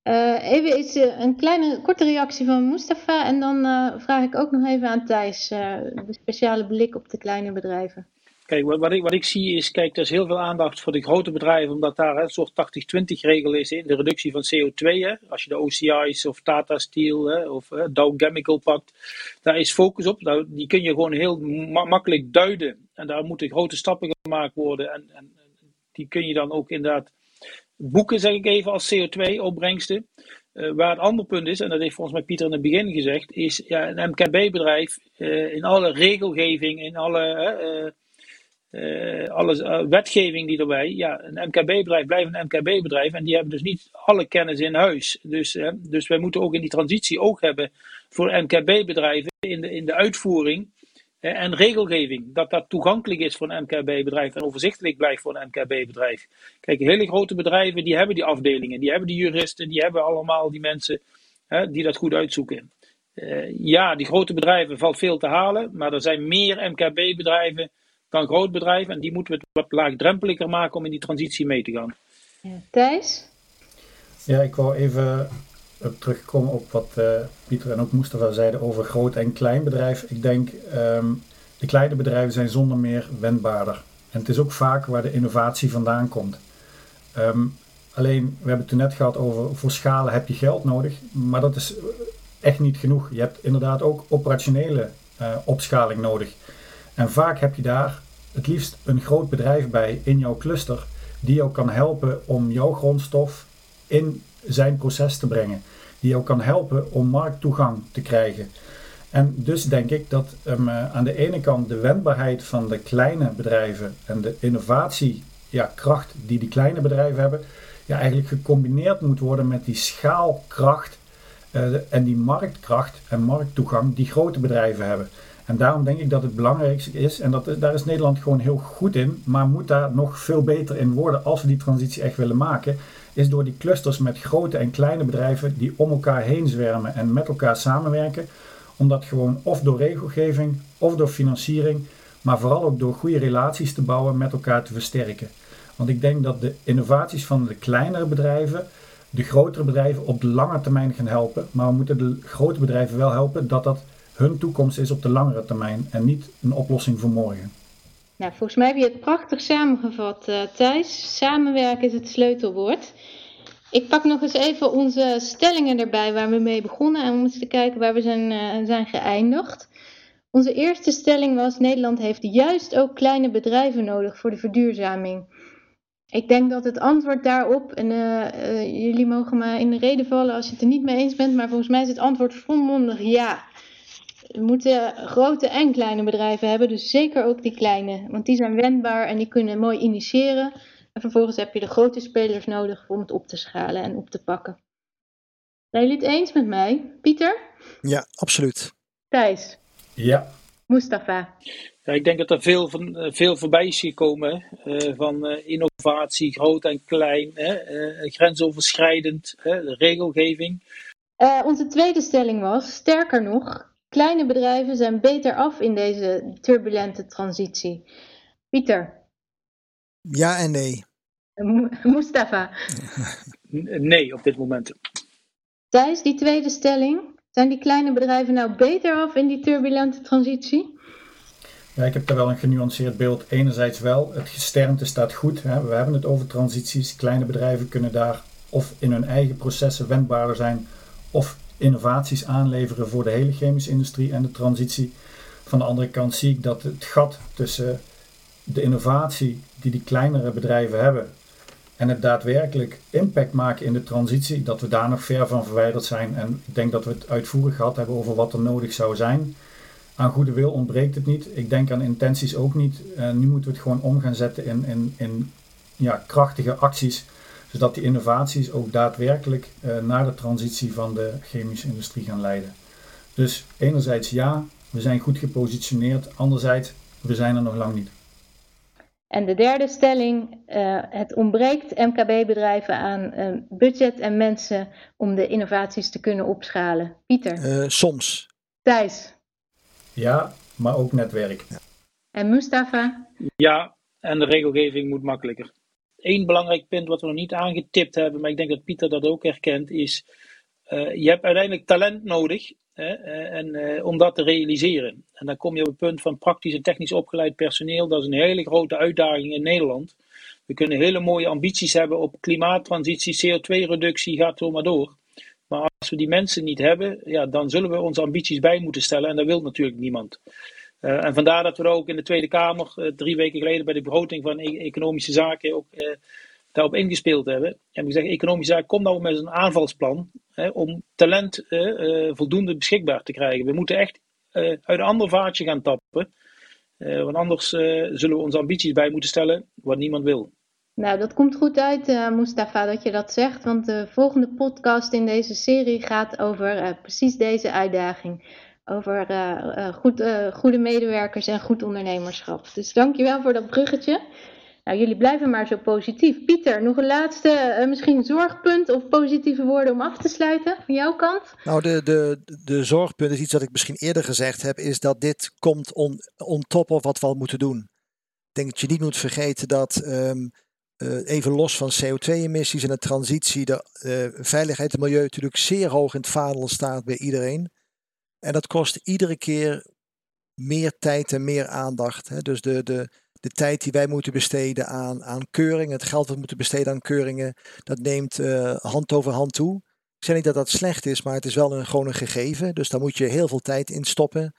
Uh, even iets, een kleine korte reactie van Mustafa en dan uh, vraag ik ook nog even aan Thijs de speciale blik op de kleine bedrijven. Kijk, wat ik, wat ik zie is, kijk, er is heel veel aandacht voor de grote bedrijven, omdat daar een soort 80-20 regel is in de reductie van CO2. Hè. Als je de OCI's of Tata Steel hè, of hè, Dow Chemical pakt, daar is focus op. Nou, die kun je gewoon heel makkelijk duiden. En daar moeten grote stappen gemaakt worden. En, en die kun je dan ook inderdaad boeken, zeg ik even, als CO2-opbrengsten. Uh, waar het andere punt is, en dat heeft volgens mij Pieter in het begin gezegd, is ja, een MKB-bedrijf uh, in alle regelgeving, in alle uh, alle uh, wetgeving die erbij. Ja, een MKB-bedrijf blijft een MKB-bedrijf en die hebben dus niet alle kennis in huis. Dus, dus wij moeten ook in die transitie ook hebben voor MKB-bedrijven in de, in de uitvoering en regelgeving. Dat dat toegankelijk is voor een MKB-bedrijf en overzichtelijk blijft voor een MKB-bedrijf. Kijk, hele grote bedrijven die hebben die afdelingen, die hebben die juristen, die hebben allemaal die mensen die dat goed uitzoeken. ja, die grote bedrijven valt veel te halen, maar er zijn meer MKB-bedrijven dan groot bedrijf. En die moeten we het wat laagdrempeliger maken om in die transitie mee te gaan. Ja. Thijs? Ja, ik wou even terugkomen op wat uh, Pieter en ook Mustafa zeiden over groot en klein bedrijf. Ik denk, um, de kleine bedrijven zijn zonder meer wendbaarder. En het is ook vaak waar de innovatie vandaan komt. Um, alleen, we hebben het toen net gehad over voor schalen heb je geld nodig. Maar dat is echt niet genoeg. Je hebt inderdaad ook operationele uh, opschaling nodig. En vaak heb je daar het liefst een groot bedrijf bij in jouw cluster die jou kan helpen om jouw grondstof in zijn proces te brengen. Die jou kan helpen om markttoegang te krijgen. En dus denk ik dat um, aan de ene kant de wendbaarheid van de kleine bedrijven en de innovatiekracht ja, die die kleine bedrijven hebben, ja, eigenlijk gecombineerd moet worden met die schaalkracht uh, en die marktkracht en markttoegang die grote bedrijven hebben. En daarom denk ik dat het belangrijkste is, en dat, daar is Nederland gewoon heel goed in, maar moet daar nog veel beter in worden als we die transitie echt willen maken, is door die clusters met grote en kleine bedrijven die om elkaar heen zwermen en met elkaar samenwerken, om dat gewoon of door regelgeving of door financiering, maar vooral ook door goede relaties te bouwen met elkaar te versterken. Want ik denk dat de innovaties van de kleinere bedrijven de grotere bedrijven op de lange termijn gaan helpen, maar we moeten de grote bedrijven wel helpen dat dat hun toekomst is op de langere termijn en niet een oplossing voor morgen. Nou, volgens mij heb je het prachtig samengevat, uh, Thijs. Samenwerken is het sleutelwoord. Ik pak nog eens even onze stellingen erbij waar we mee begonnen en om eens te kijken waar we zijn, uh, zijn geëindigd. Onze eerste stelling was: Nederland heeft juist ook kleine bedrijven nodig voor de verduurzaming. Ik denk dat het antwoord daarop, en uh, jullie mogen me in de reden vallen als je het er niet mee eens bent, maar volgens mij is het antwoord volmondig ja we moeten grote en kleine bedrijven hebben, dus zeker ook die kleine. Want die zijn wendbaar en die kunnen mooi initiëren. En vervolgens heb je de grote spelers nodig om het op te schalen en op te pakken. Zijn jullie het eens met mij? Pieter? Ja, absoluut. Thijs? Ja. Mustafa? Ja, ik denk dat er veel, van, eh, veel voorbij is gekomen uh, van uh, innovatie, groot en klein, uh, grensoverschrijdend, de regelgeving. onze tweede stelling was, sterker nog, Kleine bedrijven zijn beter af in deze turbulente transitie. Pieter? Ja en nee. Mustafa? Nee, op dit moment. Thijs, die tweede stelling. Zijn die kleine bedrijven nou beter af in die turbulente transitie? Ja, ik heb daar wel een genuanceerd beeld. Enerzijds wel, het gesternte staat goed. Hè. We hebben het over transities. Kleine bedrijven kunnen daar of in hun eigen processen wendbaarder zijn, of innovaties aanleveren voor de hele chemische industrie en de transitie. Van de andere kant zie ik dat het gat tussen de innovatie die die kleinere bedrijven hebben En het daadwerkelijk impact maken in de transitie, dat we daar nog ver van verwijderd zijn. En ik denk dat we het uitvoerig gehad hebben over wat er nodig zou zijn. Aan goede wil ontbreekt het niet. Ik denk aan intenties ook niet. Nu moeten we het gewoon om gaan zetten in, in, in ja, krachtige acties. Zodat die innovaties ook daadwerkelijk uh, naar de transitie van de chemische industrie gaan leiden. Dus enerzijds ja, we zijn goed gepositioneerd. Anderzijds, we zijn er nog lang niet. En de derde stelling, uh, het ontbreekt MKB-bedrijven aan uh, budget en mensen om de innovaties te kunnen opschalen. Pieter? Uh, soms. Thijs? Ja, maar ook netwerk. Ja. En Mustafa? Ja, en de regelgeving moet makkelijker. Eén belangrijk punt wat we nog niet aangetipt hebben, maar ik denk dat Pieter dat ook herkent, is je hebt uiteindelijk talent nodig eh, en, uh, om dat te realiseren. En dan kom je op het punt van praktisch en technisch opgeleid personeel. Dat is een hele grote uitdaging in Nederland. We kunnen hele mooie ambities hebben op klimaattransitie, CO2-reductie, gaat zo maar door. Maar als we die mensen niet hebben, ja, dan zullen we onze ambities bij moeten stellen. En dat wil natuurlijk niemand. Uh, en vandaar dat we ook in de Tweede Kamer drie weken geleden bij de begroting van e economische zaken ook daarop ingespeeld hebben. En we zeggen, economische zaken, kom nou met een aanvalsplan hè, om talent voldoende beschikbaar te krijgen. We moeten echt uit een ander vaatje gaan tappen. want anders zullen we onze ambities bij moeten stellen, wat niemand wil. Nou, dat komt goed uit, uh, Mustafa, dat je dat zegt. Want de volgende podcast in deze serie gaat over precies deze uitdaging. Over uh, goed, goede medewerkers en goed ondernemerschap. Dus dankjewel voor dat bruggetje. Nou, jullie blijven maar zo positief. Pieter, nog een laatste, misschien zorgpunt of positieve woorden om af te sluiten van jouw kant? Nou, de, de, de zorgpunt is iets wat ik misschien eerder gezegd heb, is dat dit komt on, top of wat we al moeten doen. Ik denk dat je niet moet vergeten dat uh, even los van CO2-emissies en de transitie, de veiligheid en milieu natuurlijk zeer hoog in het vaandel staat bij iedereen. En dat kost iedere keer meer tijd en meer aandacht. Hè? Dus de, de, de tijd die wij moeten besteden aan, aan keuringen, het geld wat we moeten besteden aan keuringen, dat neemt uh, hand over hand toe. Ik zeg niet dat dat slecht is, maar het is wel een, gewoon een gegeven. Dus daar moet je heel veel tijd in stoppen.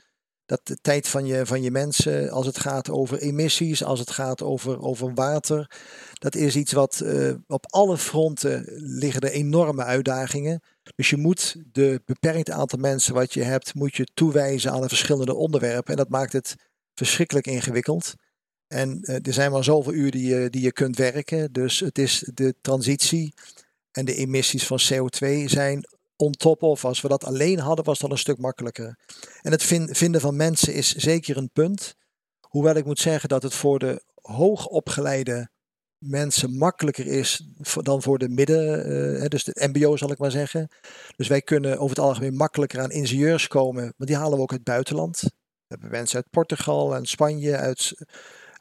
Dat de tijd van je, van je mensen, als het gaat over emissies, als het gaat over, over water, dat is iets wat uh, op alle fronten liggen er enorme uitdagingen. Dus je moet de beperkt aantal mensen wat je hebt, moet je toewijzen aan de verschillende onderwerpen. En dat maakt het verschrikkelijk ingewikkeld. En uh, er zijn maar zoveel uur die je, die je kunt werken. Dus het is de transitie en de emissies van CO2 zijn on top of. Als we dat alleen hadden, was dat een stuk makkelijker. En het vind, vinden van mensen is zeker een punt. Hoewel ik moet zeggen dat het voor de hoogopgeleide mensen makkelijker is dan voor de midden, uh, dus de MBO zal ik maar zeggen. Dus wij kunnen over het algemeen makkelijker aan ingenieurs komen, maar die halen we ook uit het buitenland. We hebben mensen uit Portugal en Spanje, uit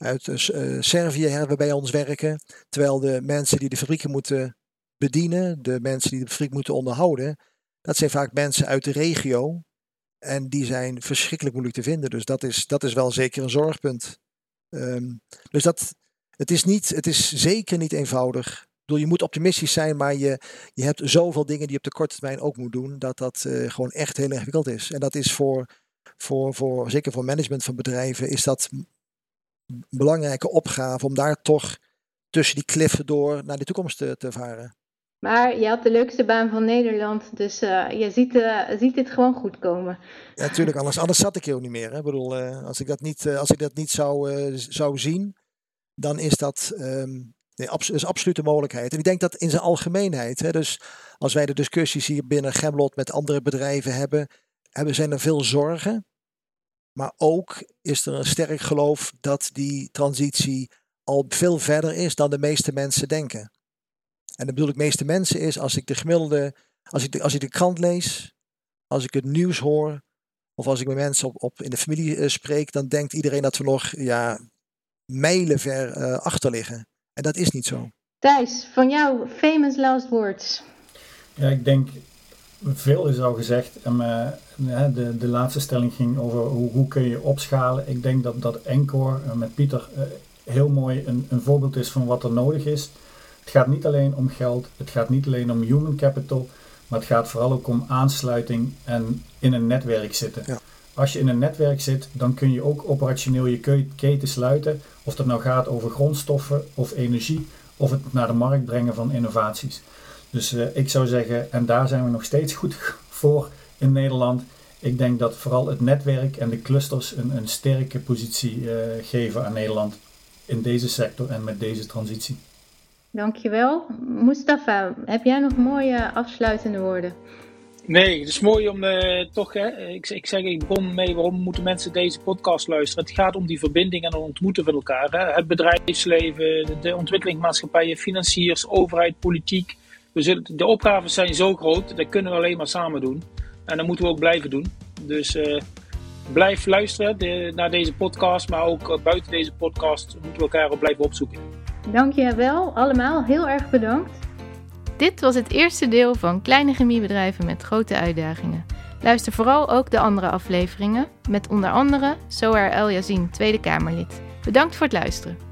uit uh, Servië hebben bij ons werken. Terwijl de mensen die de fabrieken moeten bedienen, de mensen die de fabriek moeten onderhouden, dat zijn vaak mensen uit de regio. En die zijn verschrikkelijk moeilijk te vinden. Dus dat is, dat is wel zeker een zorgpunt. Um, dus dat, het, is niet, het is zeker niet eenvoudig. Ik je moet optimistisch zijn, maar je, je hebt zoveel dingen die je op de korte termijn ook moet doen, dat dat uh, gewoon echt heel ingewikkeld is. En dat is voor, voor, voor, zeker voor management van bedrijven, is dat belangrijke opgave om daar toch tussen die kliffen door naar de toekomst te, te varen. Maar je had de leukste baan van Nederland, dus uh, je ziet, uh, ziet dit gewoon goed komen. Ja, natuurlijk, anders, anders zat ik ook niet meer. Hè. Ik bedoel, uh, als ik dat niet, als ik dat niet zou, zou zien, dan is dat um, nee, is absoluut een mogelijkheid. En ik denk dat in zijn algemeenheid, hè, dus als wij de discussies hier binnen Gemlot met andere bedrijven hebben, hebben zijn er veel zorgen. Maar ook is er een sterk geloof dat die transitie al veel verder is dan de meeste mensen denken. En dan bedoel ik meeste mensen is als ik de gemiddelde, als ik de, als ik de krant lees, als ik het nieuws hoor, of als ik met mensen op, op in de familie uh, spreek, dan denkt iedereen dat we nog ja, mijlenver uh, achter liggen. En dat is niet zo. Thijs, van jou, famous last words. Ja, ik denk veel is al gezegd. En, uh, de, de laatste stelling ging over hoe, hoe kun je opschalen. Ik denk dat, dat Encore uh, met Pieter uh, heel mooi een, een voorbeeld is van wat er nodig is. Het gaat niet alleen om geld, het gaat niet alleen om human capital, maar het gaat vooral ook om aansluiting en in een netwerk zitten. Ja. Als je in een netwerk zit, dan kun je ook operationeel je keten sluiten. Of dat nou gaat over grondstoffen of energie of het naar de markt brengen van innovaties. Dus eh, ik zou zeggen, en daar zijn we nog steeds goed (laughs) voor in Nederland. Ik denk dat vooral het netwerk en de clusters een, een sterke positie uh, geven aan Nederland in deze sector en met deze transitie. Dankjewel. Mustafa, heb jij nog mooie afsluitende woorden? Nee, het is mooi om uh, toch, hè, ik, ik zeg, ik begon mee waarom moeten mensen deze podcast luisteren. Het gaat om die verbinding en ontmoeten van elkaar. Hè. Het bedrijfsleven, de ontwikkelingsmaatschappijen, financiers, overheid, politiek. We zullen, de opgaven zijn zo groot, dat kunnen we alleen maar samen doen. En dat moeten we ook blijven doen. Dus uh, blijf luisteren naar deze podcast, maar ook uh, buiten deze podcast moeten we elkaar ook blijven opzoeken. Dank je wel, allemaal. Heel erg bedankt. Dit was het eerste deel van Kleine Chemiebedrijven met grote uitdagingen. Luister vooral ook de andere afleveringen, met onder andere Soar El Yazin, Tweede Kamerlid. Bedankt voor het luisteren.